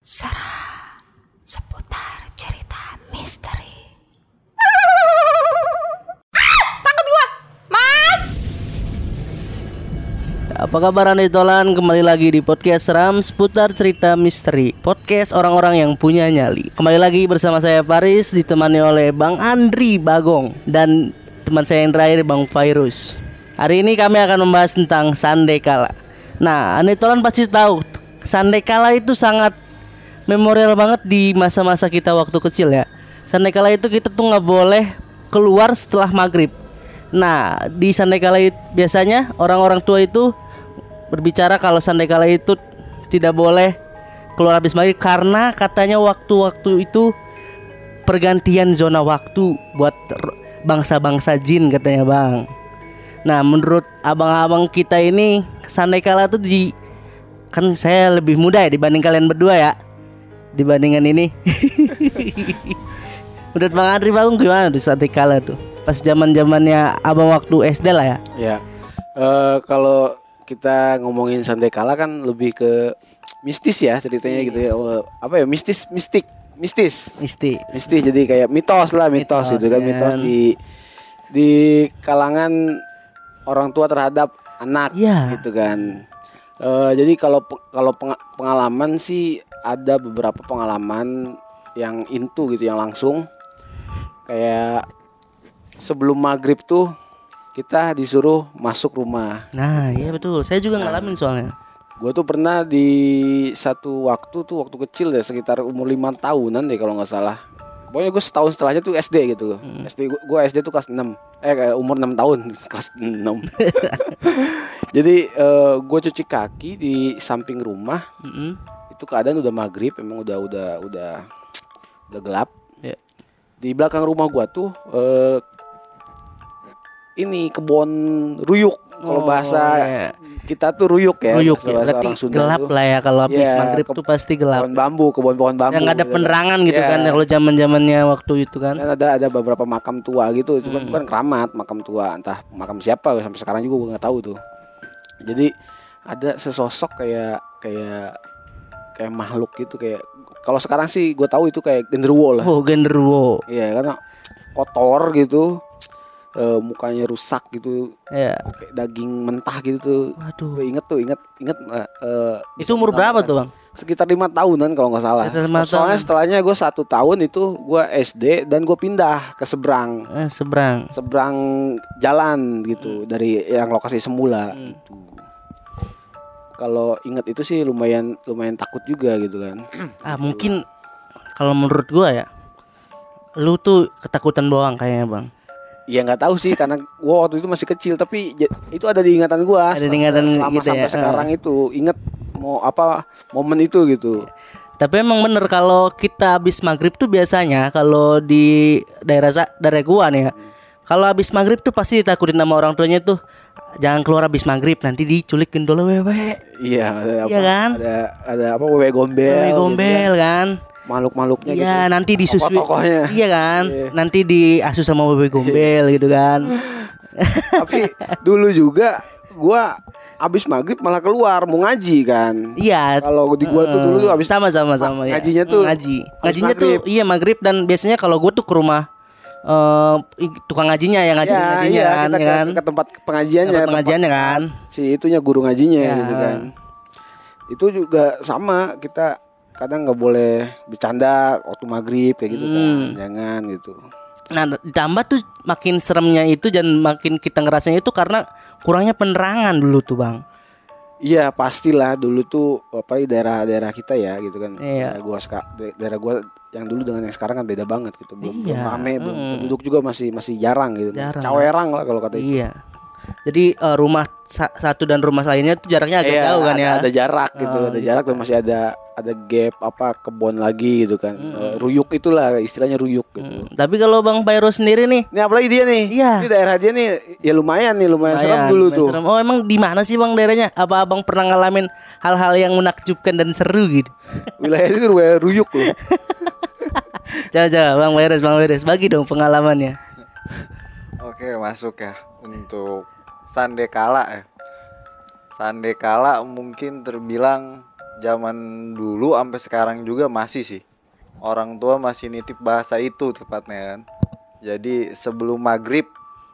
Sarah seputar cerita misteri. Apa kabar Anda Tolan? Kembali lagi di podcast Seram seputar cerita misteri. Podcast orang-orang yang punya nyali. Kembali lagi bersama saya Paris Ditemani oleh Bang Andri Bagong Dan teman saya yang terakhir Bang Virus Hari ini kami akan membahas tentang Sandekala. Nah Anda Tolan pasti tahu Sandekala itu sangat memorial banget di masa-masa kita waktu kecil ya. Sandekala itu kita tuh nggak boleh keluar setelah maghrib. Nah, di Sandekala itu biasanya orang-orang tua itu berbicara kalau Sandekala itu tidak boleh keluar habis maghrib karena katanya waktu-waktu itu pergantian zona waktu buat bangsa-bangsa jin katanya bang. Nah, menurut abang-abang kita ini Sandekala tuh di kan saya lebih muda ya dibanding kalian berdua ya dibandingkan ini. menurut Bang Andri Bagong gimana tuh Sandekala tuh? Pas zaman zamannya abang waktu SD lah ya. Ya, eh kalau kita ngomongin Sandekala kan lebih ke mistis ya ceritanya gitu ya. Eh, Apa ya mistis, mistik, mistis, Isti. mistis. Jadi kayak mitos lah, mitos, Mitos, gitu kan, ya. mitos di di kalangan orang tua terhadap anak, Iya. gitu kan. Eh, jadi kalau kalau penga- pengalaman sih ada beberapa pengalaman yang intu gitu, yang langsung kayak sebelum maghrib tuh kita disuruh masuk rumah. Nah, iya betul. Saya juga ngalamin soalnya. Gue tuh pernah di satu waktu tuh waktu kecil ya sekitar umur lima tahunan deh kalau nggak salah. Pokoknya gue setahun setelahnya tuh SD gitu. SD gue SD tuh kelas 6 Eh kayak umur 6 tahun kelas 6 Jadi gue cuci kaki di samping rumah Mm-mm. Itu keadaan udah maghrib Emang udah udah udah udah gelap Ya. Di belakang rumah gua tuh eh, Ini kebun ruyuk Kalau Oh, bahasa iya. kita tuh ruyuk ya Ruyuk bahasa- ya. bahasa Berarti orang Sunda gelap tuh. lah ya kalau habis Iya, maghrib tuh pasti gelap. Pohon bambu, kebun-pohon bambu. Yang ada gitu. penerangan gitu Iya. kan kalau zaman zamannya waktu itu kan. Dan ada ada beberapa makam tua gitu, cuma Hmm. bukan keramat, makam tua, entah makam siapa sampai sekarang juga gue nggak tahu tuh. Jadi ada sesosok kayak kayak kayak makhluk gitu kayak kalau sekarang sih gue tahu itu kayak genderuwo lah. Oh, genderuwo. Iya karena kotor gitu, eh, mukanya rusak gitu, Ya. kayak daging mentah gitu tuh. Waduh. Gue inget tuh, inget inget eh, Itu umur berapa tuh, Bang? sekitar lima tahunan kalau nggak salah. Sekitar Soalnya tahun. setelahnya gue satu tahun itu gue SD dan gue pindah ke seberang Eh, seberang. seberang jalan gitu dari yang lokasi semula Hmm. gitu. Kalau ingat itu sih lumayan lumayan takut juga gitu kan. Ah, mungkin kalau menurut gua ya lu tuh ketakutan doang kayaknya, Bang. Ya nggak tahu sih karena gua waktu itu masih kecil tapi itu ada di ingatan gua Ada di ingatan selama gitu sampai ya, sekarang itu inget mau apa momen itu gitu. Tapi emang bener kalau kita habis maghrib tuh biasanya kalau di daerah daerah gua nih ya. Kalau habis maghrib tuh pasti ditakutin sama orang tuanya tuh jangan keluar habis maghrib nanti diculik gendol wewe. Iya, ada apa? Iya kan? Ada ada apa wewe gombel. Wewe gitu gombel kan. Makhluk-makhluknya gitu. Iya nanti disusui. Tokoh-tokohnya. Iya kan. Nanti diasuh sama wewe gombel gitu kan. Tapi dulu juga gua abis maghrib malah keluar mau ngaji kan. Iya. Kalau di gua tuh dulu tuh abis sama sama sama ya. ngajinya tuh ngaji. Ngajinya tuh iya maghrib dan biasanya kalau gua tuh ke rumah eh tukang ngajinya yang ngajarin ya, ngajinya iya, kan, kita ya ke, kan. ke tempat pengajiannya, Tempat pengajiannya kan. si itunya guru ngajinya Ya. gitu kan. Itu juga sama kita kadang nggak boleh bercanda waktu maghrib kayak gitu Hmm. kan, jangan gitu. Nah, ditambah tuh makin seremnya itu dan makin kita ngerasanya itu karena kurangnya penerangan dulu tuh, Bang. Iya pastilah dulu tuh apa daerah-daerah kita ya gitu kan. Iya. Daerah gua daerah gua yang dulu dengan yang sekarang kan beda banget gitu. Belum, belum Iya, rame, belum mm. penduduk juga masih masih jarang gitu. Jarang, Cawerang lah kalau kata itu. Iya. Jadi eh, rumah sa- satu dan rumah lainnya tuh jaraknya agak Iya, jauh kan ada, ya. Ada jarak gitu, Oh, ada gitu jarak dan masih ada ada gap apa kebun lagi gitu kan. Eh, ruyuk itulah istilahnya ruyuk gitu. Hmm, Tapi kalau Bang Pairo sendiri nih Ini apalagi dia nih. Iya. Ini daerah dia nih ya lumayan nih, lumayan, serem lumayan, dulu lumayan tuh. serem. Oh, emang di mana sih Bang daerahnya? Apa Abang pernah ngalamin hal-hal yang menakjubkan dan seru gitu? Wilayah itu wilayah ruyuk loh. Coba coba Bang Beres, Bang Beres, bagi dong pengalamannya. Oke masuk ya untuk Sandekala ya. Sandekala mungkin terbilang zaman dulu sampai sekarang juga masih sih. Orang tua masih nitip bahasa itu tepatnya kan. Jadi sebelum maghrib,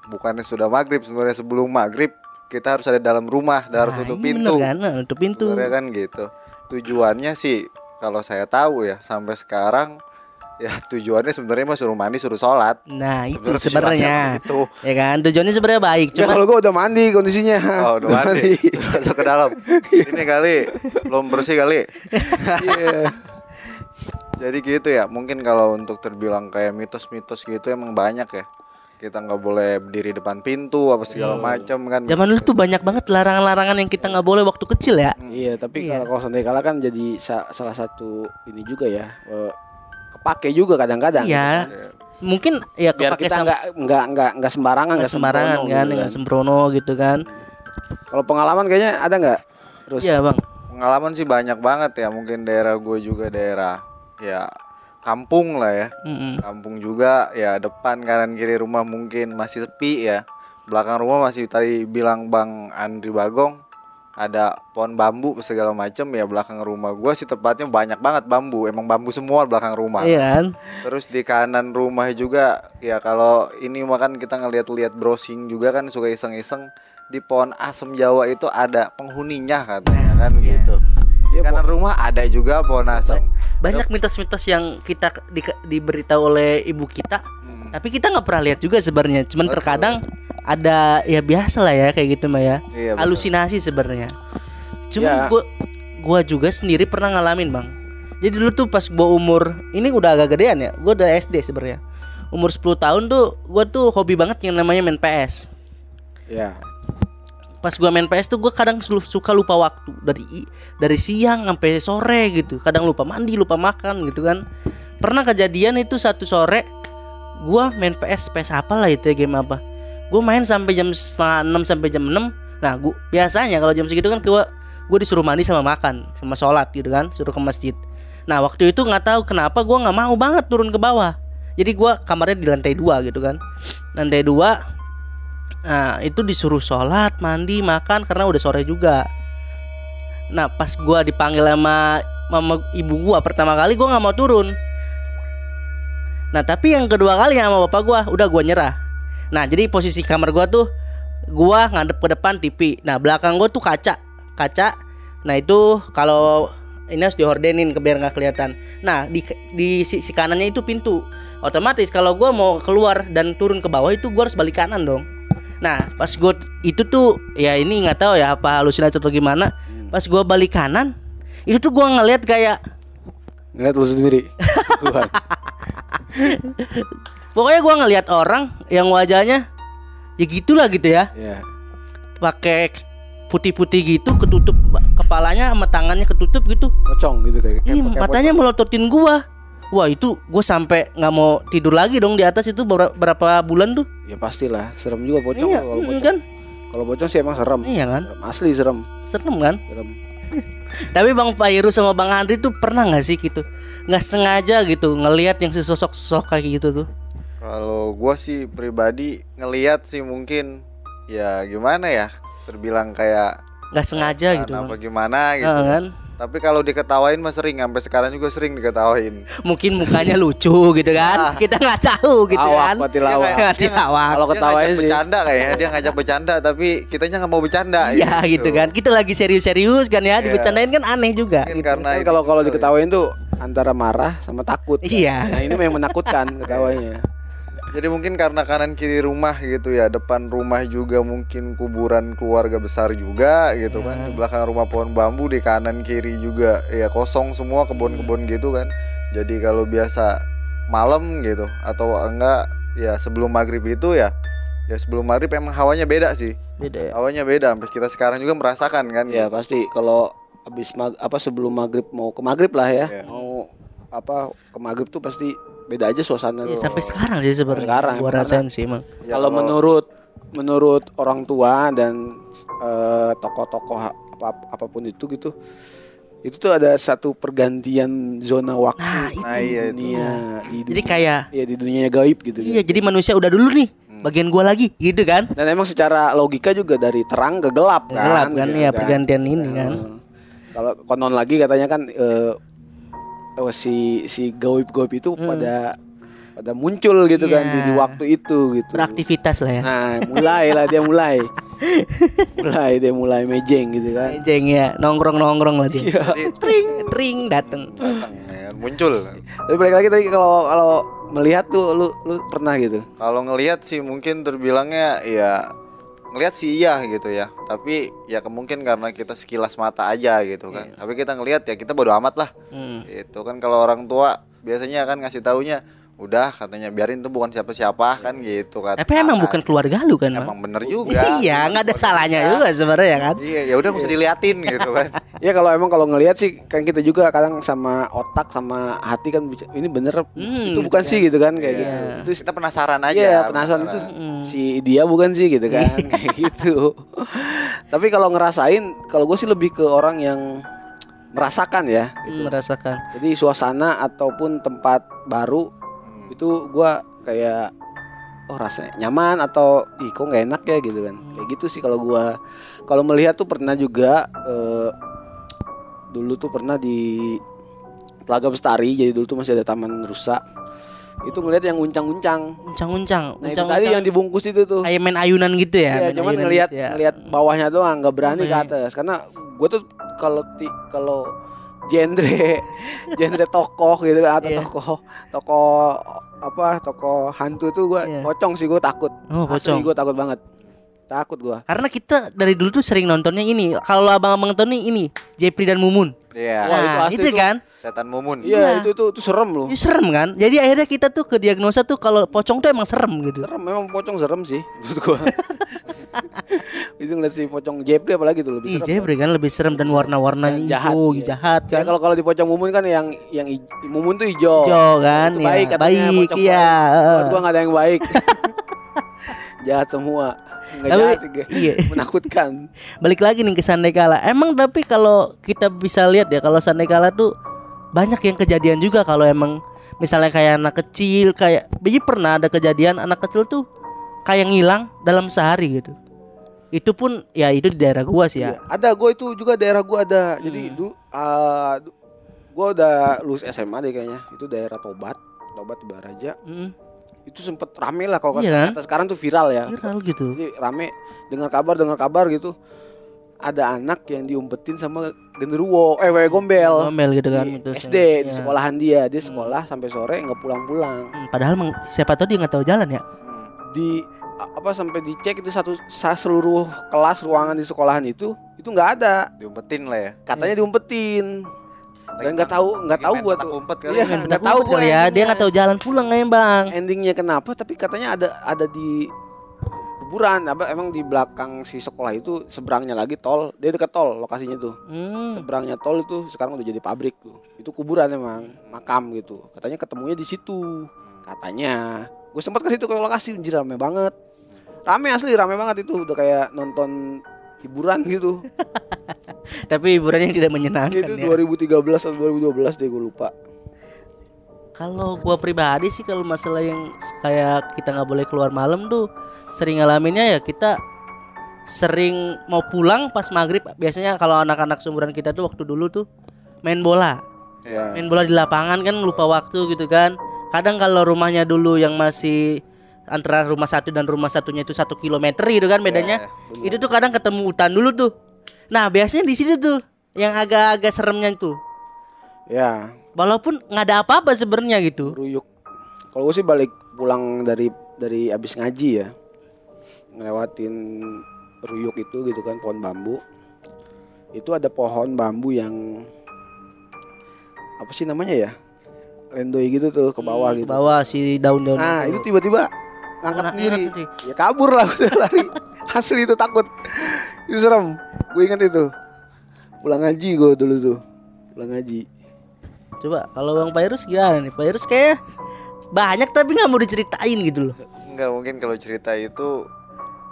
bukannya sudah maghrib sebenarnya sebelum maghrib kita harus ada dalam rumah, dan harus Nah, tutup pintu. kan? Nah, tutup pintu. Sebenarnya kan gitu. Tujuannya sih kalau saya tahu ya sampai sekarang ya tujuannya sebenarnya mah suruh mandi suruh sholat. Nah, itu Sebenarnya itu. Ya kan? Tujuannya sebenarnya baik, Ya cuma kalau gue udah mandi kondisinya. Oh udah mandi Masuk ke dalam Ini kali Belum bersih kali Iya. Jadi gitu ya Mungkin kalau untuk terbilang kayak mitos-mitos gitu Emang banyak ya Kita nggak boleh berdiri depan pintu Apa segala macam kan zaman dulu tuh banyak banget larangan-larangan yang kita nggak boleh waktu kecil ya. Iya, tapi kalau kalau sampai kalah kan jadi sa- salah satu ini juga ya. Kepake juga kadang-kadang. Iya. Mungkin ya gitu. Biar kepake kita sama nggak nggak nggak nggak sembarangan, nggak sembarangan sembrono kan, gitu nggak sembrono gitu kan. Kalau pengalaman kayaknya ada nggak? Terus Iya, Bang. Pengalaman sih banyak banget ya Mungkin daerah gue juga daerah Ya kampung lah ya Mm-mm. Kampung juga ya depan kanan kiri rumah mungkin masih sepi ya Belakang rumah masih tadi bilang Bang Andri Bagong ada pohon bambu segala macam ya belakang rumah gua sih tepatnya banyak banget bambu emang bambu semua belakang rumah. Iya kan? terus di kanan rumah juga ya kalau ini makan kita ngeliat-liat browsing juga kan suka iseng-iseng di pohon asem Jawa itu ada penghuninya katanya kan gitu. Di kanan rumah ada juga pohon asem. Banyak mitos-mitos yang kita di, diberitahu oleh ibu kita, Hmm. Tapi kita nggak pernah lihat juga sebenarnya. Cuman terkadang ada ya biasa lah ya kayak gitu mah ya. Iya, betul. Halusinasi sebenarnya. Cuma Ya. gua gua juga sendiri pernah ngalamin, Bang. Jadi dulu tuh pas gua umur ini udah agak gedean ya. Gua udah SD sebenarnya. Umur 10 tahun tuh gua tuh hobi banget yang namanya main PS. ya. pas gua main PS tuh gua kadang suka lupa waktu dari dari siang sampai sore gitu kadang lupa mandi lupa makan gitu kan pernah kejadian itu satu sore gua main PS PS apa lah itu ya game apa. Gua main sampai jam setengah enam sampai jam 6 nah gua biasanya kalau jam segitu kan gua gua disuruh mandi sama makan sama sholat gitu kan suruh ke masjid. Nah waktu itu nggak tahu kenapa gua nggak mau banget turun ke bawah. Jadi gua kamarnya di lantai dua gitu kan. Lantai dua Nah itu disuruh sholat, mandi, makan karena udah sore juga. Nah pas gua dipanggil sama mama ibu gua pertama kali gua nggak mau turun. Nah tapi yang kedua kali sama bapak gua udah gua nyerah. Nah jadi posisi kamar gua tuh gua ngadep ke depan TV. Nah belakang gua tuh kaca, kaca. Nah itu kalau ini harus diordenin ke biar nggak kelihatan. Nah di di sisi kanannya itu pintu. Otomatis kalau gua mau keluar dan turun ke bawah itu gua harus balik kanan dong. Nah pas gua itu tuh ya ini nggak tahu ya apa halusinasi atau gimana. Pas gua balik kanan itu tuh gua ngeliat kayak Ngeliat lu sendiri. Tuhan. pokoknya gua ngeliat orang yang wajahnya ya gitulah gitu ya. ya. pakai putih-putih gitu ketutup kepalanya sama tangannya ketutup gitu Pocong gitu kayak. kayak ih pakai matanya melototin gua wah itu gua sampai nggak mau tidur lagi dong di atas itu berapa bulan tuh pocong. Ya pastilah, serem juga pocong iya kalau mm, pocong. kan Kalau pocong sih emang serem. iya kan Serem. Asli serem. serem kan Serem. tapi bang Pairu sama bang Andri tuh pernah nggak sih gitu? Nggak sengaja gitu ngelihat yang sesosok sosok kayak gitu tuh? Kalau gua sih pribadi ngeliat sih mungkin. Ya gimana ya? Terbilang kayak nggak sengaja gitu apa bang. gimana gitu. Ah, kan Tapi kalau diketawain mah sering sampai sekarang juga sering diketawain. mungkin mukanya lucu gitu kan kita nggak tahu gitu Awak, kan pati lawak. Nggak tilawak. Kalau Dia ketawain ngajak sih. bercanda kayaknya dia ngajak bercanda tapi kitanya nggak mau bercanda. Iya gitu kan Kita lagi serius-serius kan ya Dibercandain kan aneh juga Mungkin karena Kan kalau kalau ya. diketawain tuh antara marah sama takut. Iya. Nah, ini memang menakutkan ketawanya. Jadi mungkin karena kanan kiri rumah gitu ya, depan rumah juga mungkin kuburan keluarga besar juga gitu kan. Di belakang rumah pohon bambu di kanan kiri juga ya kosong semua kebun-kebun gitu kan. Jadi kalau biasa malam gitu atau enggak ya sebelum maghrib itu ya ya sebelum maghrib emang hawanya beda sih. Beda ya Hawanya beda sampai kita sekarang juga merasakan kan. Ya pasti kalau habis mag apa sebelum maghrib mau ke maghrib lah ya. Iya. Mau apa ke maghrib tuh pasti beda aja suasana. Ya, tuh. Sampai sekarang sih sebenarnya. Sekarang, Gua rasain sih emang Ya, kalau menurut menurut orang tua dan eh, tokoh-tokoh apa apa pun itu gitu itu tuh ada satu pergantian zona waktu. Nah itu. Nah, iya itu. dunia di Jadi kayak ya di dunia gaib gitu Iya jadi manusia udah dulu nih. Bagian gua lagi gitu kan? Dan emang secara logika juga dari terang ke gelap kan Gelap kan gitu ya pergantian ini kan. Kalau konon lagi katanya kan eh, oh, si si gaib-gaib itu pada pada muncul gitu kan di, di Iya. waktu itu gitu. Beraktivitas lah ya. Nah, mulai lah dia mulai. mulai dia mulai mejeng gitu kan. Jeng ya, nongkrong-nongkrong lah dia. Jadi Tring, tring dateng. datang ya, muncul. Tapi balik lagi tadi kalau kalau melihat tuh lu lu pernah gitu. Kalau ngelihat sih mungkin terbilangnya ya ngelihat sih iya gitu ya. Tapi ya kemungkin karena kita sekilas mata aja gitu kan. Tapi kita ngelihat ya kita bodo amat lah. Hmm. Itu kan kalau orang tua biasanya kan ngasih taunya udah katanya biarin tuh bukan siapa-siapa kan gitu kan. Tapi emang bukan keluarga lu kan? Emang bener juga. Iya, nggak ada salahnya juga sebenarnya kan. Iya, ya udah nggak usah diliatin gitu kan. Ya kalau emang kalau ngelihat sih kan kita juga kadang sama otak sama hati kan ini bener Hmm, itu bukan sih gitu kan kayak gitu. Terus Kita penasaran aja. Iya penasaran itu si dia bukan sih gitu kan kayak gitu. Tapi kalau ngerasain kalau gue sih lebih ke orang yang merasakan ya. Hmm, merasakan. Jadi suasana ataupun tempat baru itu gua kayak oh rasanya nyaman atau ih kok nggak enak ya gitu kan. Kayak gitu sih kalau gua kalau melihat tuh pernah juga eh, dulu tuh pernah di Telaga Bestari jadi dulu tuh masih ada taman rusak. Itu ngelihat yang uncang-uncang. Uncang-uncang, Nah, itu tadi yang dibungkus itu tuh. kayak main ayunan gitu ya. Iya, main cuman ngelihat gitu ya. ngelihat bawahnya doang, nggak berani ke Oke. atas. Karena gue tuh kalau kalau genre genre tokoh gitu kan atau Iya. tokoh tokoh apa tokoh hantu tuh gue Iya. pocong sih gue takut. Oh, pocong. gue takut banget. Takut gue. Karena kita dari dulu tuh sering nontonnya ini. Kalau abang-abang nonton nih ini Jepri dan Mumun. Iya. Wah, itu Nah, asli itu tuh. kan. Setan mumun. Iya, itu, itu itu serem loh. Itu serem kan? Jadi akhirnya kita tuh ke diagnosa tuh kalau pocong tuh emang serem gitu. Serem memang pocong serem sih menurut gue. itu ngeliat si pocong Jepri apalagi tuh lebih Ih. Jepri kan lebih serem dan warna-warnanya Jahat, iya. jahat Ya, kan. kalau kalau di pocong mumun kan yang yang hij- mumun tuh hijau. Hijau kan, Itu ya. baik katanya Baik, pocong iya. Menurut gua nggak ada yang baik. Jahat semua. Nggak Tapi, jahat iya. menakutkan. Balik lagi nih ke Sandekala. Emang tapi kalau kita bisa lihat ya kalau Sandekala tuh banyak yang kejadian juga kalau emang misalnya kayak anak kecil kayak jadi pernah ada kejadian anak kecil tuh kayak ngilang dalam sehari gitu. Itu pun ya itu di daerah gua sih ya. Iya, ada gue itu juga daerah gua ada. Jadi Hmm. du, du- gua udah lulus SMA deh kayaknya. Itu daerah Tobat, Tobat Baraja. Mm, Itu sempet rame lah kalau Iya kan? sekarang tuh viral ya. viral gitu. Jadi rame dengar kabar dengar kabar gitu. Ada anak yang diumpetin sama genderuwo, eh wewe gombel. Ngomel gitu kan Di itu. SD di Ya. sekolahan dia, dia sekolah sampai sore nggak pulang-pulang. Hmm, Padahal siapa tahu dia nggak tahu jalan ya. Di apa sampai dicek itu satu sa- seluruh kelas ruangan di sekolahan itu itu nggak ada. Diumpetin lah ya. Katanya diumpetin. Dan nggak tahu nggak tahu gua tuh. Iya, ya. Nggak petak tahu gua kali ya. Dia nggak tahu jalan pulang kayaknya bang. Endingnya kenapa? Tapi katanya ada ada di kuburan apa emang di belakang si sekolah itu seberangnya lagi tol dia dekat tol lokasinya tuh Hmm. seberangnya tol itu sekarang udah jadi pabrik tuh itu kuburan emang makam gitu katanya ketemunya di situ katanya gue sempat ke situ ke lokasi anjir rame banget rame asli rame banget itu udah kayak nonton hiburan gitu. Tapi hiburannya tidak menyenangkan itu ya. 2013 atau 2012 deh gue lupa. Kalau gua pribadi sih kalau masalah yang kayak kita nggak boleh keluar malam tuh sering ngalaminnya ya kita sering mau pulang pas maghrib. Biasanya kalau anak-anak seumuran kita tuh waktu dulu tuh main bola. Iya. main bola di lapangan kan lupa waktu gitu kan. Kadang kalau rumahnya dulu yang masih antara rumah satu dan rumah satunya itu satu kilometer gitu kan bedanya. Itu tuh kadang ketemu hutan dulu tuh. Nah biasanya di situ tuh yang agak-agak seremnya tuh ya. Walaupun nggak ada apa-apa sebenarnya gitu. Ruyuk. Kalau gue sih balik pulang dari dari abis ngaji ya. Ngelewatin ruyuk itu gitu kan pohon bambu. Itu ada pohon bambu yang apa sih namanya ya? Lendoy gitu tuh ke bawah ke gitu. bawah si daun-daun nah itu tiba-tiba ngangkat sendiri. ya kabur lah udah lari. Asli itu takut. Itu serem. Gue ingat itu. Pulang ngaji gue dulu tuh. Pulang ngaji. Coba kalau bang Pairus gimana nih? Pairus kayak banyak tapi nggak mau diceritain gitu loh. Enggak mungkin kalau cerita itu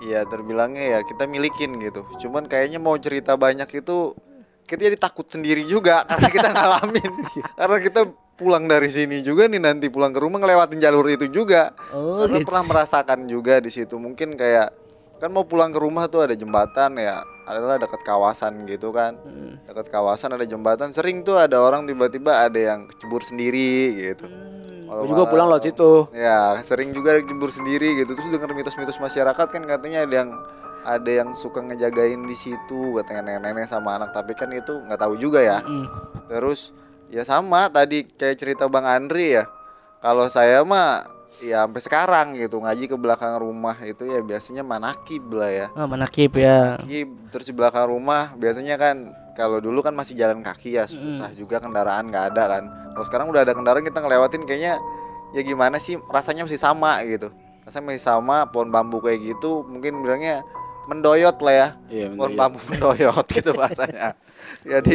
ya terbilangnya ya kita milikin gitu. Cuman kayaknya mau cerita banyak itu kita jadi takut sendiri juga karena kita ngalamin. karena kita pulang dari sini juga nih nanti pulang ke rumah ngelewatin jalur itu juga. Oh, karena gitu. pernah merasakan juga di situ. Mungkin kayak kan mau pulang ke rumah tuh ada jembatan ya adalah dekat kawasan gitu kan. Hmm. Dekat kawasan ada jembatan, sering tuh ada orang tiba-tiba ada yang kecebur sendiri gitu. Hmm. Kalau Gue juga pulang lewat situ. Ya, sering juga jebur sendiri gitu. Terus dengar mitos-mitos masyarakat kan katanya ada yang ada yang suka ngejagain di situ katanya nenek-nenek sama anak tapi kan itu nggak tahu juga ya. Hmm. Terus ya sama tadi kayak cerita Bang Andri ya. Kalau saya mah ya sampai sekarang gitu ngaji ke belakang rumah itu ya biasanya manakib lah ya. Ah, manakib ya. Manakib terus di belakang rumah biasanya kan kalau dulu kan masih jalan kaki ya susah juga kendaraan nggak ada kan. Kalau sekarang udah ada kendaraan kita ngelewatin kayaknya ya gimana sih rasanya masih sama gitu. Rasanya masih sama pohon bambu kayak gitu mungkin bilangnya mendoyot lah ya. Iya, pohon bambu mendoyot gitu bahasanya. Jadi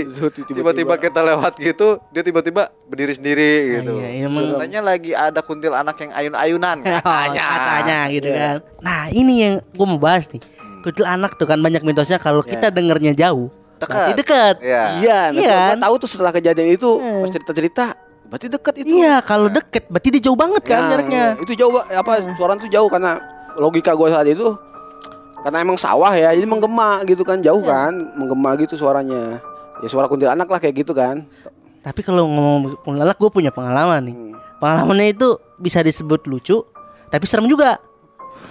tiba-tiba- kita lewat gitu dia tiba-tiba berdiri sendiri gitu. iya, iya, emang- Katanya lagi ada kuntil anak yang ayun-ayunan katanya. katanya gitu kan. Nah, ini yang gue mau bahas nih. Kuntil anak tuh kan banyak mitosnya kalau kita dengernya jauh. Dekat. berarti dekat. Iya. Iya, nah, Iya kan? tahu tuh setelah kejadian itu pas cerita-cerita berarti deket itu. Iya, kalau deket berarti dia jauh banget kan Nah, jaraknya. Itu jauh apa suara tuh jauh karena logika gue saat itu karena emang sawah ya, jadi menggema gitu kan, jauh kan, menggema gitu suaranya. Ya suara kuntilanak lah kayak gitu kan. Tapi kalau ngomong kuntilanak gue punya pengalaman nih. Pengalamannya itu bisa disebut lucu, tapi serem juga.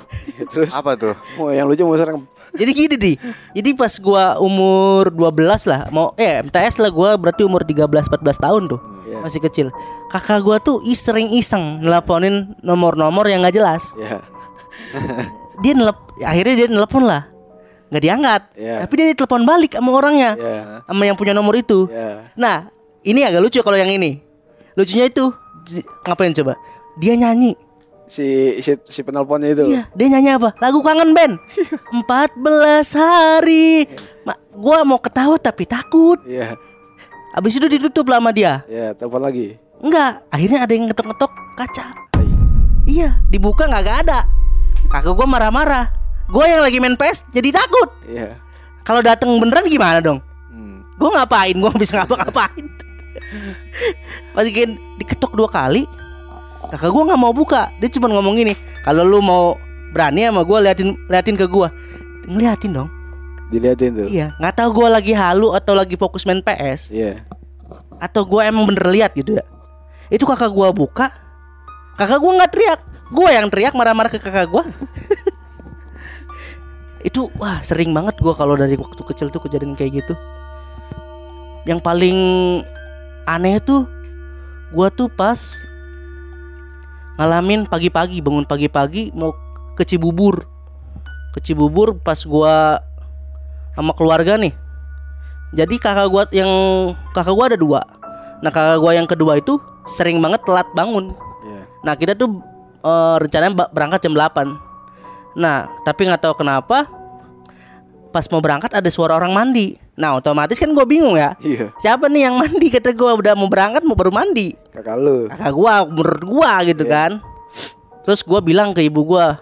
Terus Apa tuh? oh yang lucu mau serem. Jadi gini nih. Jadi pas gua umur 12 lah, mau eh MTS lah gua berarti umur 13 14 tahun tuh. Iya. Masih kecil. Kakak gua tuh sering iseng nelponin nomor-nomor yang nggak jelas. Ya. Dia nelep akhirnya dia nelpon lah. nggak diangkat. Iya. Tapi dia telepon balik sama orangnya. Iya. Sama yang punya nomor itu. Ya. Nah, ini agak lucu kalau yang ini. Lucunya itu ngapain coba? Dia nyanyi. Si si si penelponnya itu. Iya, dia nyanyi apa? Lagu kangen band. 14 hari. Ma, gua mau ketawa tapi takut. Iya. Habis itu ditutup lah sama dia. Ya, telepon lagi. Enggak, akhirnya ada yang ngetok-ngetok kaca. Hai. Iya, dibuka nggak ada. Kakak gua marah-marah. Gua yang lagi main PES jadi takut. Iya. Kalau datang beneran gimana dong? Hmm. Gua ngapain? Gua nggak bisa ngapa-ngapain. Pas gini diketok dua kali, kakak gua nggak mau buka. Dia cuma ngomong gini, kalau lu mau berani sama gua liatin liatin ke gua. Ngeliatin dong. Diliatin tuh. Iya, nggak tahu gua lagi halu atau lagi fokus main PS Iya. atau gua emang bener lihat gitu ya. Itu kakak gua buka, kakak gua nggak teriak, gua yang teriak marah-marah ke kakak gua. itu wah sering banget gua kalau dari waktu kecil tuh kejadian kayak gitu. Yang paling aneh tuh gua tuh pas ngalamin pagi-pagi bangun pagi-pagi mau ke Cibubur. Ke Cibubur pas gua sama keluarga nih. Jadi kakak gua yang kakak gua ada dua. Nah kakak gua yang kedua itu sering banget telat bangun. Iya. Nah kita tuh eh, rencananya berangkat jam 8 Nah tapi nggak tahu kenapa pas mau berangkat ada suara orang mandi. Nah otomatis kan gua bingung ya. Iya. Siapa nih yang mandi? Kata gua udah mau berangkat mau baru mandi. Kakak lu. Kakak gua menurut gua gitu kan. Terus gua bilang ke ibu gua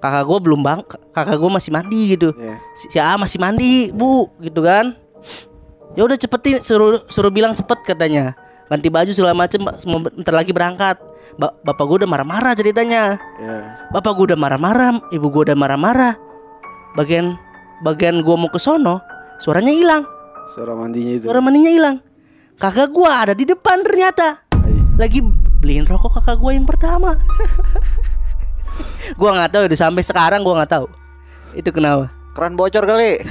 kakak gua belum bang, kakak gua masih mandi gitu. Iya. Si, si A masih mandi bu gitu kan. Ya udah cepetin suruh suruh bilang cepet katanya. Ganti baju segala macem bentar lagi berangkat. Ba- bapak gua udah marah-marah ceritanya. Iya. Bapak gua udah marah-marah, ibu gua udah marah-marah. Bagian bagian gua mau ke sono, suaranya hilang. Suara mandinya itu. Suara mandinya hilang. Kakak gua ada di depan ternyata. Lagi beliin rokok kakak gua yang pertama. gua nggak tahu itu sampai sekarang gua nggak tahu. Itu kenapa? Keran bocor kali.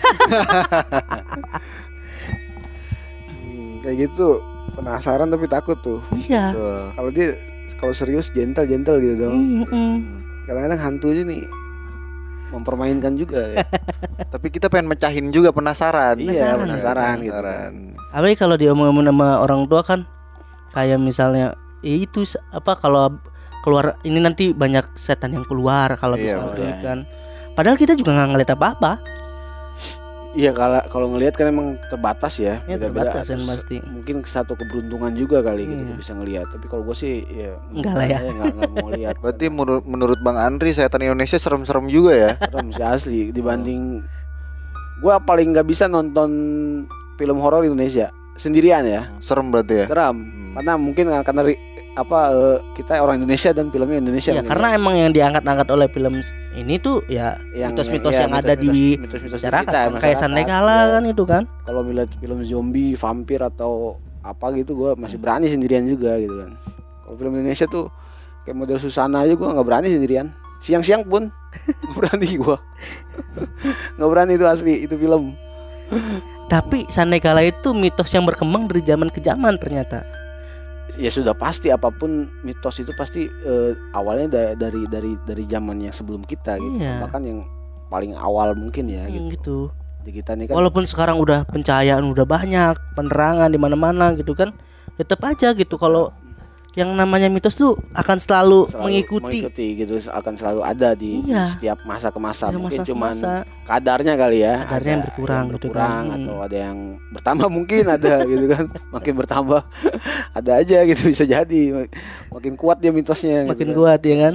Hmm, kayak gitu penasaran tapi takut tuh. Iya. Kalau dia kalau serius gentle gentle gitu dong. Mm-mm. Kadang-kadang hantu aja nih mempermainkan juga ya. Tapi kita pengen mecahin juga penasaran. iya, penasaran gitu. Penasaran. Apalagi kalau diomongin sama orang tua kan kayak misalnya ya itu apa kalau keluar ini nanti banyak setan yang keluar kalau Iya, misalnya iya. kan. Padahal kita juga nggak ngeliat apa-apa. Iya kalau kalau ngelihat kan emang terbatas ya. Iya, beda-beda. terbatas kan pasti. Mungkin satu keberuntungan juga kali gitu Iya. bisa ngelihat. Tapi kalau gue sih ya Enggak lah ya. Enggak enggak mau lihat. Berarti menurut menurut Bang Andri setan Indonesia serem-serem juga ya. Serem sih asli dibanding gua paling nggak bisa nonton film horor Indonesia sendirian ya. Serem berarti ya. Seram. Hmm. Karena mungkin uh, karena apa uh, kita orang Indonesia dan filmnya Indonesia. Mungkin karena ya. emang yang diangkat-angkat oleh film ini tuh ya Yang- mitos-mitos ya, yang ada di mitos-mitos- mitos-mitos masyarakat, kita, kan. kayak. Sandekala Iya. kan itu kan. kalau melihat film zombie, vampir atau apa gitu gue masih berani sendirian juga gitu kan. Kalau film Indonesia tuh kayak model Susana aja gue nggak berani sendirian. Siang-siang pun berani gue. nggak berani itu asli itu film. Tapi Sandekala itu mitos yang berkembang dari zaman ke zaman ternyata. Ya sudah pasti apa pun mitos itu pasti eh, awalnya da- dari dari dari zaman yang sebelum kita gitu. Iya. Bahkan yang paling awal mungkin ya Hmm, gitu. gitu. Di kita nih kan Walaupun sekarang udah pencahayaan udah banyak, penerangan di mana-mana gitu kan. Tetap aja gitu kalau yang namanya mitos tuh akan selalu, selalu mengikuti gitu akan selalu ada di, Iya. setiap masa ke masa. Dari Mungkin masa ke cuman masa. kadarnya kali ya Kadarnya yang Ada berkurang gitu kan. berkurang Hmm. atau ada yang bertambah mungkin ada gitu kan makin bertambah ada aja gitu bisa jadi makin kuat dia mitosnya makin gitu kan. kuat ya kan.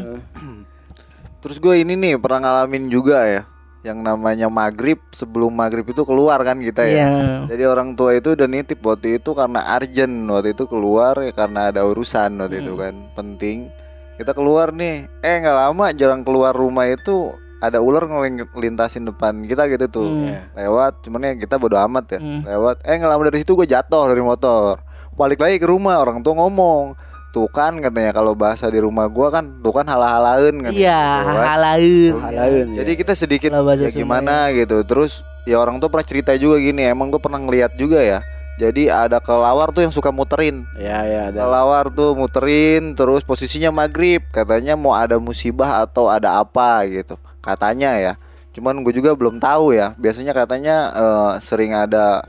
Terus gue ini nih pernah ngalamin juga ya yang namanya maghrib sebelum maghrib itu keluar kan kita ya. Iya. Jadi orang tua itu udah nitip waktu itu karena urgent waktu itu keluar ya karena ada urusan waktu itu Hmm. kan penting. Kita keluar nih, eh nggak lama jarang keluar rumah itu ada ular ngelintasin depan kita gitu tuh Hmm. Iya. lewat cuman ya kita bodo amat ya Hmm. lewat eh nggak lama dari situ gue jatuh dari motor balik lagi ke rumah orang tua ngomong tuh kan katanya kalau bahasa di rumah gua kan tuh kan halah-halain kan Iya, gitu kan. halain. Halain, Jadi ya. kita sedikit bahasa ya gimana gitu. Terus ya orang tuh pernah cerita juga gini. Emang gue pernah ngeliat juga ya. Jadi ada kelawar tuh yang suka muterin. ya ya ada Kelawar tuh muterin terus posisinya maghrib. Katanya mau ada musibah atau ada apa gitu. Katanya ya. Cuman gue juga belum tahu ya. Biasanya katanya eh, sering ada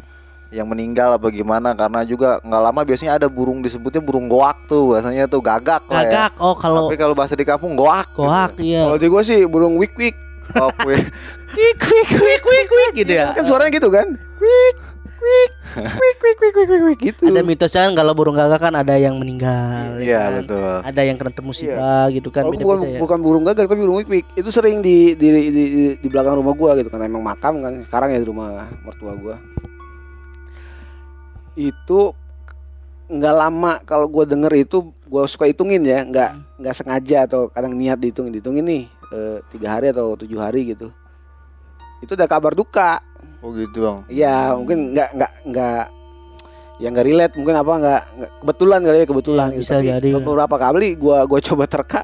yang meninggal apa gimana karena juga nggak lama biasanya ada burung disebutnya burung goak tuh bahasanya tuh gagak, lah ya. Gagak. Oh kalau Tapi kalau bahasa di kampung goak. gitu. goak iya. kalau di gue sih burung wik wik Oh, kue. Kwik kwik kwik kwik kwik gitu ya. kan suaranya gitu kan wik wik wik wik wik wik wik, wik gitu Ada mitosnya kan kalau burung gagak kan ada yang meninggal. ya Iya kan? betul. Ada yang kena musibah gitu kan Kalau bukan beda-beda ya. bukan burung gagak tapi burung wik wik itu sering di di, di di di belakang rumah gua gitu karena emang makam kan sekarang ya di rumah mertua gua itu nggak lama kalau gua denger itu gua suka hitungin ya nggak nggak sengaja atau kadang niat dihitungin dihitungin nih eh, tiga hari atau tujuh hari gitu itu ada kabar duka Oh gitu bang. Iya mungkin nggak nggak nggak ya nggak relate mungkin apa nggak kebetulan kali ya kebetulan gitu. bisa Tapi jadi. beberapa kali gua gua coba terka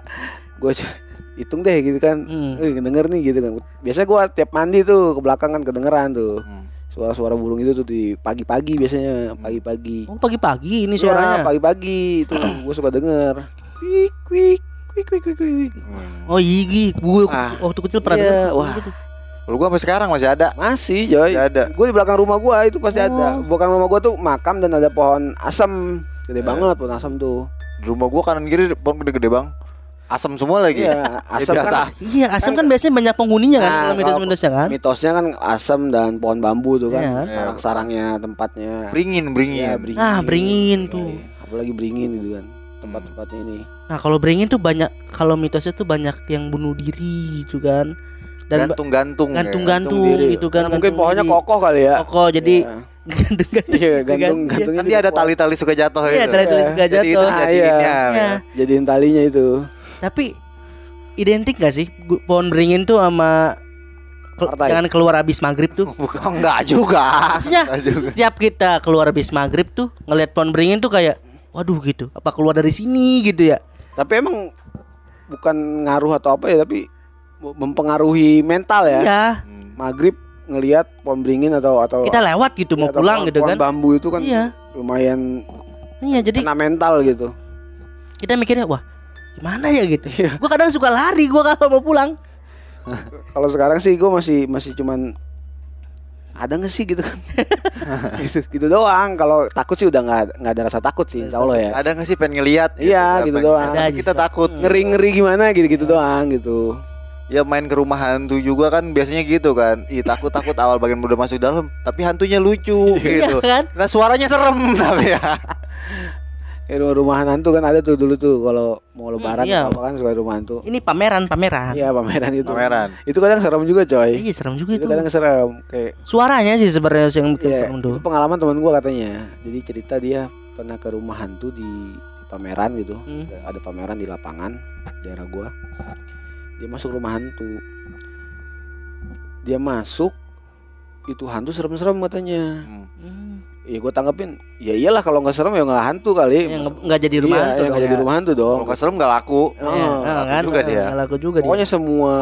gua co- hitung deh gitu kan Hmm. eh denger nih gitu kan biasanya gua tiap mandi tuh ke belakang kan kedengeran tuh Hmm. Suara-suara burung itu tuh di pagi-pagi biasanya pagi-pagi Oh pagi-pagi ini Iya, suaranya. pagi-pagi itu gua suka denger kwik kwik kwik kwik kwik kwik Oh iya, gue Ah, waktu kecil pernah iya, denger. wah. Kalau gua sampai sekarang masih ada. masih Joy Masih ada. gue di belakang rumah gua itu pasti ada Oh. belakang rumah gua tuh makam dan ada pohon asam gede banget pohon asam tuh Di rumah gua kanan kiri pohon gede-gede bang. Asam semua lagi. Iya, Ya, asam biasa. kan Iya, asam kan biasanya banyak penghuninya kan Nah, mitos-mitosnya kan. mitosnya kan asam dan pohon bambu tuh kan Iya. sarang-sarangnya tempatnya Beringin, beringin. Iya, beringin. Nah, beringin tuh. apalagi beringin gitu kan tempat-tempatnya ini Nah, kalau beringin tuh banyak kalau mitosnya tuh banyak yang bunuh diri gitu kan. Dan Gantung-gantung. ya. gantung-gantung gitu kan. Karena mungkin gantung pohonnya diri. kokoh kali ya Kokoh jadi Iya. gantung-gantung. iya gitu kan. gantung gantungnya Kan dia ada tali-tali suka jatuh Iya, itu. tali-tali suka Jadi itu jatuh. Ah, jadiinnya. iya. Iya. jadiin talinya itu Tapi identik gak sih pohon beringin tuh sama Partai. jangan keluar habis maghrib tuh? Bukan enggak juga. Maksudnya Enggak juga. setiap kita keluar habis maghrib tuh ngelihat pohon beringin tuh kayak waduh gitu. Apa keluar dari sini gitu ya? tapi emang bukan ngaruh atau apa ya tapi mempengaruhi mental ya Iya. maghrib ngelihat pohon beringin atau atau Kita lewat gitu mau pulang pohon- gitu pohon kan. bambu itu kan Iya. lumayan Iya, jadi kena mental gitu kita mikirnya wah gimana ya gitu. Gua kadang suka lari gua kalau mau pulang. kalau sekarang sih gue masih masih cuman ada nggak sih gitu kan gitu, gitu doang kalau takut sih udah nggak nggak ada rasa takut sih insya Allah ya Ada nggak sih pengen ngeliat? Iya, gitu Pengen- doang. Ada kita takut. ngeri ngeri gimana gitu gitu doang gitu Ya main ke rumah hantu juga kan biasanya gitu kan. Ih takut takut awal bagian udah masuk dalam, tapi hantunya lucu gitu. kan? Nah suaranya serem tapi ya. kayak rumah rumahan hantu kan ada tuh dulu tuh kalau mau lebaran iya. atau apa kan suka rumah hantu Ini pameran, pameran. iya pameran itu Pameran. itu kadang serem juga coy Iya, serem juga itu itu. kadang serem kayak Suaranya sih sebenarnya yang bikin Iya, serem tuh. itu pengalaman teman gua katanya jadi cerita dia pernah ke rumah hantu di, di pameran gitu Hmm. ada, ada pameran di lapangan daerah gua dia masuk rumah hantu dia masuk itu hantu serem-serem katanya Hmm. Hmm. ya gue tanggapin ya iyalah kalau nggak serem ya nggak hantu kali Ya, nggak jadi rumah iya, hantu ya, nggak jadi ya. rumah hantu dong Kalau nggak serem nggak laku. Oh, ah, laku kan? juga dia. laku juga dia. pokoknya semua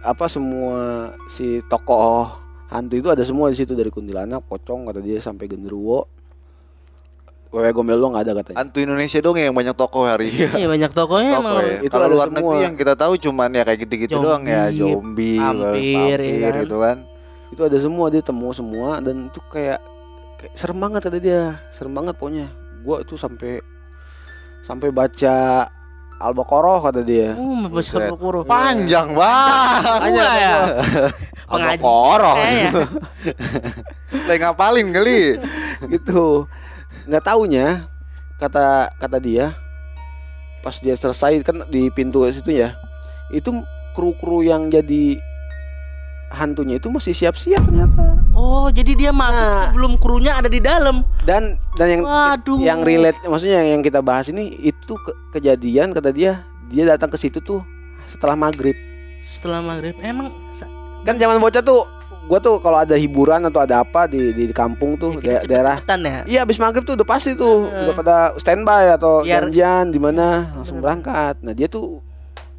apa semua si tokoh hantu itu ada semua di situ dari kuntilanak pocong kata dia sampai genderuwo wewe gombel lo nggak ada katanya Hantu Indonesia dong yang banyak tokoh hari ini. Iya banyak tokohnya Tokoh emang. ya. Itu Kalau luar semua. negeri yang kita tahu cuman ya kayak gitu-gitu doang ya, Zombie, zombie, vampir, vampir, ya kan? gitu kan. Itu ada semua dia temu semua dan itu kayak, kayak serem banget kata dia serem banget pokoknya gua itu sampai sampai baca al-baqarah kata dia Oh, besar Buset. berpuru. Panjang banget. Gua ya. Pengaji. al-baqarah Kayaknya. Lagi ngapalin kali. gitu nggak taunya kata kata dia pas dia selesai kan di pintu situ ya itu kru-kru yang jadi hantunya itu masih siap-siap ternyata Oh, jadi dia masuk Nah. sebelum krunya ada di dalam. dan dan yang Waduh. yang relate maksudnya yang kita bahas ini itu ke- kejadian kata dia dia datang ke situ tuh setelah maghrib Setelah maghrib emang kan zaman bocah tuh gua tuh kalau ada hiburan atau ada apa di di, di kampung tuh ya, da- daerah ya. Iya abis maghrib tuh udah pasti tuh Heeh. udah pada standby atau Biar- janjian di mana langsung berangkat. Nah dia tuh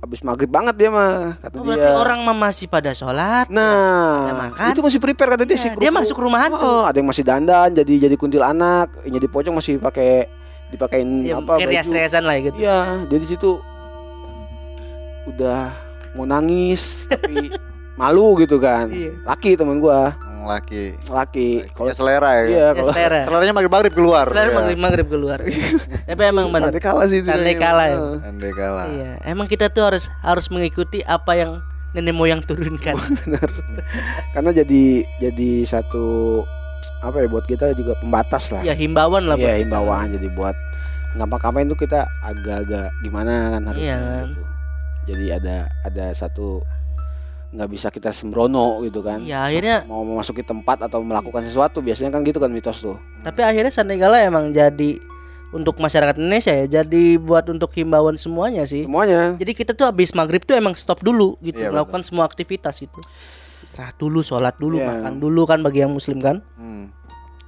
abis maghrib banget dia mah kata Oh, dia. berarti orang mah masih pada sholat. Nah makan. itu masih prepare kata dia Ya, si dia masuk rumah hantu. Oh, ada yang masih dandan jadi jadi kuntilanak, yang jadi pocong masih pakai dipakein Ya, apa kayak baju. rias-riasan lah gitu. Iya dia di situ udah mau nangis tapi malu gitu kan. Iya. Laki teman gua, Hmm, Laki. laki. Kalau selera ya. iya Ya, kalau selera. Seleranya maghrib-maghrib keluar. Setelah ya. maghrib keluar. Tapi emang benar. santai kalah sih itu. Kalah ya. Andai kalah. Iya, emang kita tuh harus harus mengikuti apa yang nenek moyang turunkan. Bener. Karena jadi jadi satu apa ya buat kita juga pembatas lah. ya himbauan lah. Iya Pak. himbauan jadi buat ngapa-ngapain tuh kita agak-agak gimana kan harusnya Iya kan. gitu. Jadi ada ada satu nggak bisa kita sembrono gitu kan. Iya, akhirnya Mau memasuki tempat atau melakukan sesuatu biasanya kan gitu kan mitos tuh. tapi akhirnya Sandegala emang jadi untuk masyarakat Indonesia ya, jadi buat untuk himbauan semuanya sih. Semuanya. Jadi kita tuh habis maghrib tuh emang stop dulu gitu, Iya, melakukan semua aktivitas itu. Istirahat dulu, sholat dulu, Iya. makan dulu kan bagi yang muslim kan. Hmm.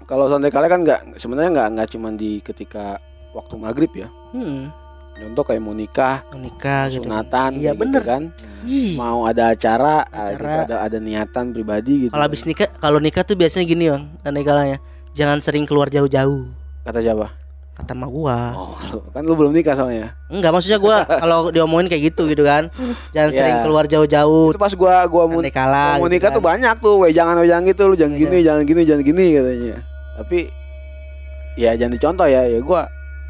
Kalau santai kali kan nggak sebenarnya nggak nggak cuma di ketika waktu maghrib ya. Hmm, Contoh kayak mau nikah, menikah gitu. sunatan, Iya gitu bener. kan. Ih, Mau ada acara, Acara. gitu, ada ada niatan pribadi gitu. kalau habis nikah, kalau nikah tuh biasanya gini bang, Sandegalanya, jangan sering keluar jauh-jauh. Kata siapa? Kata emak gua. Oh, kan lu belum nikah soalnya. Enggak maksudnya gua kalau diomongin kayak gitu gitu kan. Jangan Iya. sering keluar jauh-jauh. Itu pas gua gua mau, Santai kalah mau gitu nikah kan. tuh banyak tuh, weh jangan weh jangan gitu, lu jangan gini, jangan gini, jangan gini katanya. Tapi ya jangan dicontoh ya, ya gua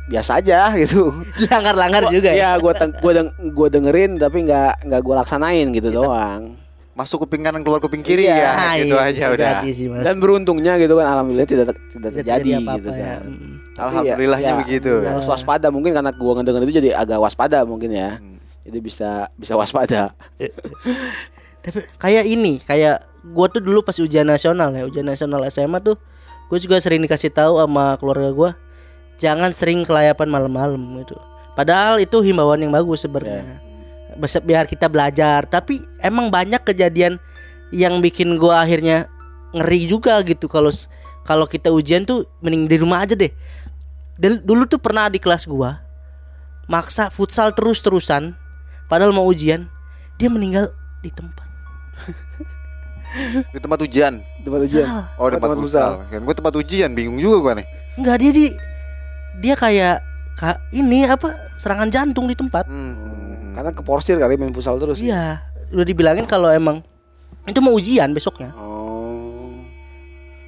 biasa aja gitu. Langgar-langgar juga ya. Iya, gua teng- gua deng- gua dengerin tapi nggak nggak gua laksanain gitu doang. Masuk kuping kanan keluar kuping kiri Iya, ya, Ah, gitu iya, aja udah. sih, Mas. Dan beruntungnya gitu kan alhamdulillah tidak tidak Tidak terjadi apa-apa gitu ya. kan. Mm. Tapi Alhamdulillahnya ya, begitu. ya, Harus waspada mungkin karena gua ngedenger itu jadi agak waspada mungkin ya. Hmm. Jadi bisa bisa waspada. Tapi kayak ini, kayak gua tuh dulu pas ujian nasional ya, ujian nasional SMA tuh gue juga sering dikasih tahu sama keluarga gua jangan sering kelayapan malam-malam gitu. Padahal itu himbauan yang bagus sebenarnya. Bisa- Biar kita belajar, tapi emang banyak kejadian yang bikin gua akhirnya ngeri juga gitu kalau kalau kita ujian tuh mending di rumah aja deh. Dan dulu tuh pernah di kelas gua maksa futsal terus-terusan padahal mau ujian dia meninggal di tempat. Di tempat ujian. Tempat ujian. Oh, di tempat tempat futsal. Kan gue tempat ujian, bingung juga gua nih. Enggak dia di dia kayak ka, ini apa serangan jantung di tempat. Hmm. Karena keporsir kali main futsal terus. Iya, udah dibilangin kalau emang itu mau ujian besoknya. Oh.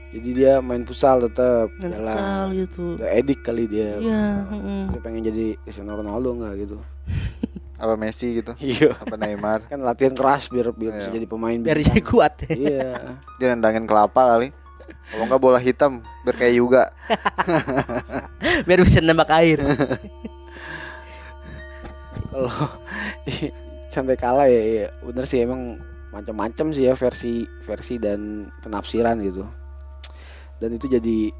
Jadi dia main futsal tetap Dan jalan. futsal gitu. Udah edik kali dia. Iya, mm. Dia pengen jadi Cristiano Ronaldo enggak gitu. Apa Messi gitu? Iya. Apa Neymar? Kan latihan keras biar biar bisa Iya. jadi pemain biar bintang. jadi kuat. Iya. Dia nendangin kelapa kali. Kalau enggak bola hitam biar kayak Yuga. biar bisa nembak air. Kalau santai kalah ya, ya bener sih emang macam-macam sih ya versi versi dan penafsiran gitu. Dan itu jadi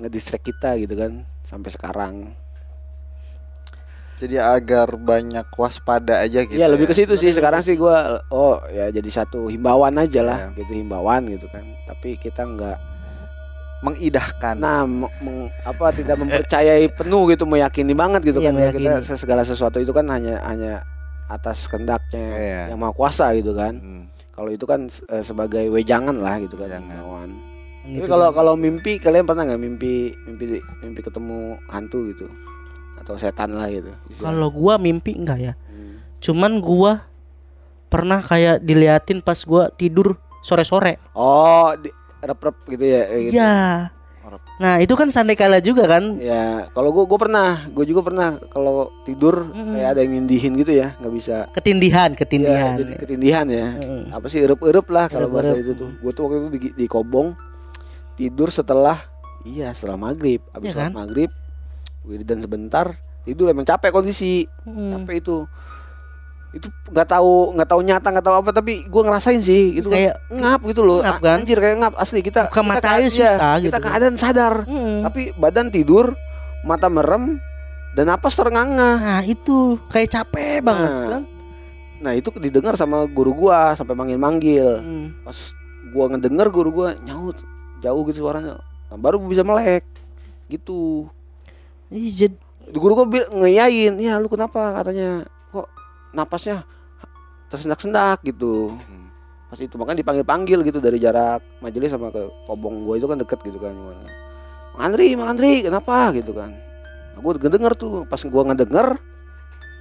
ngedistract kita gitu kan sampai sekarang. Jadi agar banyak waspada aja gitu. Iya lebih ya. ke situ sih sekarang sih gua oh ya jadi satu himbauan aja lah Iya. gitu himbauan gitu kan. Tapi kita nggak mengidahkan. nah meng- apa tidak mempercayai penuh gitu meyakini banget gitu Iya, kan ya kita meyakini. segala sesuatu itu kan hanya hanya atas kehendaknya Iya. yang maha kuasa gitu kan. Hmm. Kalau itu kan eh, sebagai wejangan lah gitu kan himbauan. Gitu. Tapi kalau kalau mimpi kalian pernah nggak mimpi mimpi mimpi ketemu hantu gitu atau setan lah gitu. kalau gua mimpi enggak ya Hmm. cuman gua pernah kayak diliatin pas gua tidur sore-sore oh di, rep-rep gitu ya gitu. Iya. Orap. Nah itu kan sandai kala juga kan. Ya, kalau gue gue pernah, gue juga pernah kalau tidur Mm-mm. kayak ada yang nindihin gitu ya, nggak bisa. Ketindihan, Ya, ketindihan. jadi ketindihan ya. Mm. Apa sih erup-erup lah kalau bahasa itu tuh. Gue tuh waktu itu di, di Kobong tidur setelah iya setelah maghrib, Iya habis sholat kan? maghrib, wiridan sebentar, tidur emang capek kondisi, Mm. capek itu. Itu nggak tahu nggak tahu nyata nggak tahu apa tapi gue ngerasain sih itu Kayak kan ngap gitu loh ngap kan? anjir kayak ngap asli kita Buka kita iya, susah gitu kita kan. keadaan sadar Mm. tapi badan tidur mata merem dan napas terengah-engah Nah itu kayak capek banget Nah. kan. nah itu didengar sama guru gua sampai manggil-manggil Mm. pas gua ngedenger guru gua nyaut jauh gitu suaranya Nah, baru bisa melek gitu Ih, jad- guru gua bil- ngeyain ya lu kenapa? Katanya kok napasnya tersendak-sendak gitu. Hmm. pas itu makanya dipanggil-panggil gitu dari jarak majelis sama ke kobong gua itu kan deket gitu kan Mang Andri, Mang Andri, kenapa? Gitu kan. Nah, gue ngedenger tuh pas gua ngedenger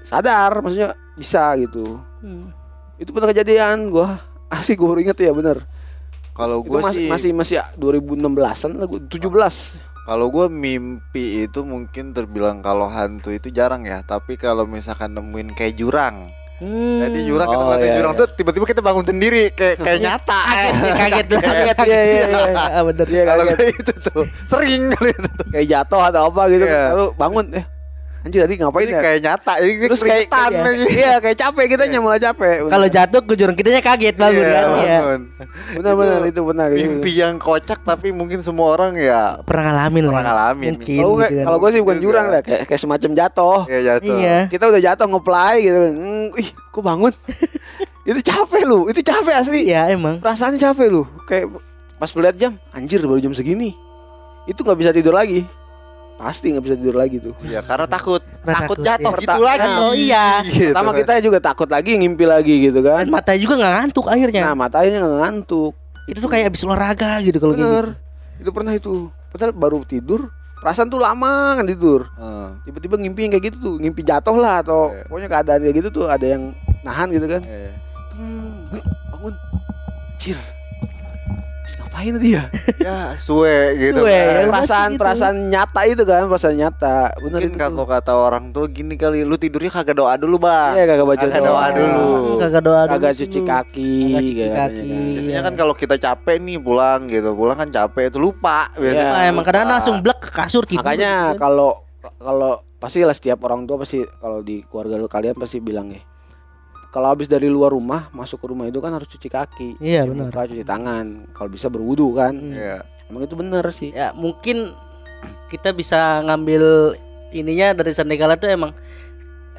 sadar maksudnya bisa gitu. Mm. itu pernah kejadian gua. Asli gue baru inget ya bener. Kalau gue masih sih masih masih 2016an lah gua 17 Kalau gue mimpi itu mungkin terbilang kalau hantu itu jarang ya Tapi kalau misalkan nemuin kayak jurang Hmm. Jadi jurang kita Oh, ngeliatin iya, jurang iya. tuh tiba-tiba kita bangun sendiri Kayak kayak nyata kaget, kaget lah. Kaget, iya, iya, iya. Ah, bener. Iya, Kalau kaget. gue itu tuh sering kali itu tuh kayak jatuh atau apa gitu Iya. lalu bangun eh anjir tadi ngapain Ini ya kayak nyata Ini terus kayak lagi. iya kayak capek kita malah capek bener. Kalau jatuh ke jurang kitanya kaget bangun Iya, kan. Iya. bangun. benar-benar itu benar gitu. Mimpi yang kocak tapi mungkin semua orang ya Pernah ngalamin lah. Pernah ngalamin. Mungkin kalau gue gitu kan. kalau gue sih bukan Juga. jurang lah kayak kayak semacam jatuh ya jatuh. Iya. kita udah jatuh ngeplay gitu Hmm, ih kok bangun itu capek lu itu capek asli Iya emang. perasaannya capek lu kayak pas lihat jam anjir baru jam segini itu nggak bisa tidur lagi pasti nggak bisa tidur lagi tuh Iya, karena takut. Karena takut takut, jatuh iya. gitu lagi. Oh, iya. Gitu. pertama kita juga takut lagi ngimpi lagi gitu kan Dan matanya juga nggak ngantuk akhirnya. nah matanya nggak ngantuk itu tuh kayak habis olahraga gitu kalau gitu. itu pernah itu padahal baru tidur perasaan tuh lama kan tidur Heeh. tiba-tiba ngimpi yang kayak gitu tuh ngimpi jatuh lah atau Iya. pokoknya keadaan kayak gitu tuh ada yang nahan gitu kan Iya. Hmm, bangun cir ngapain tadi ya ya suwe gitu Suwe, kan. ya. perasaan gitu. perasaan nyata itu kan perasaan nyata bener Mungkin kalau kata orang tuh gini kali, lu tidurnya kagak doa dulu, Bang. iya kagak baca Kagak doa dulu. Kagak doa dulu. kagak cuci kaki Kagak cuci katanya kaki. kan. Biasanya kan kalau kita capek nih pulang gitu, pulang kan capek itu lupa biasanya. Nah, emang kadang langsung blek ke kasur gitu. makanya gitu kan. kalau kalau pasti lah setiap orang tua pasti kalau di keluarga lu kalian pasti bilang ya kalau habis dari luar rumah masuk ke rumah itu kan harus cuci kaki Iya, cuci benar. muka, cuci tangan kalau bisa berwudu kan Iya. emang itu bener sih ya mungkin kita bisa ngambil ininya dari Sandekala tuh emang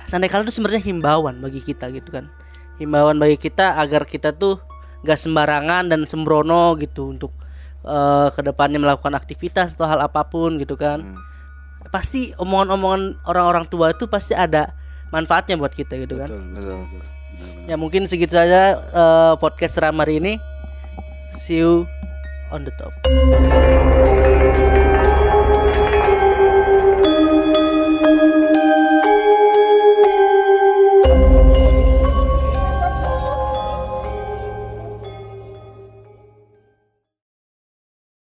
Sandekala tuh sebenarnya himbauan bagi kita gitu kan himbauan bagi kita agar kita tuh gak sembarangan dan sembrono gitu untuk eh, ke depannya melakukan aktivitas atau hal apa pun gitu kan Hmm. pasti omongan-omongan orang-orang tua itu pasti ada manfaatnya buat kita gitu kan Betul. Ya mungkin segitu saja eh, podcast seram hari ini. See you on the top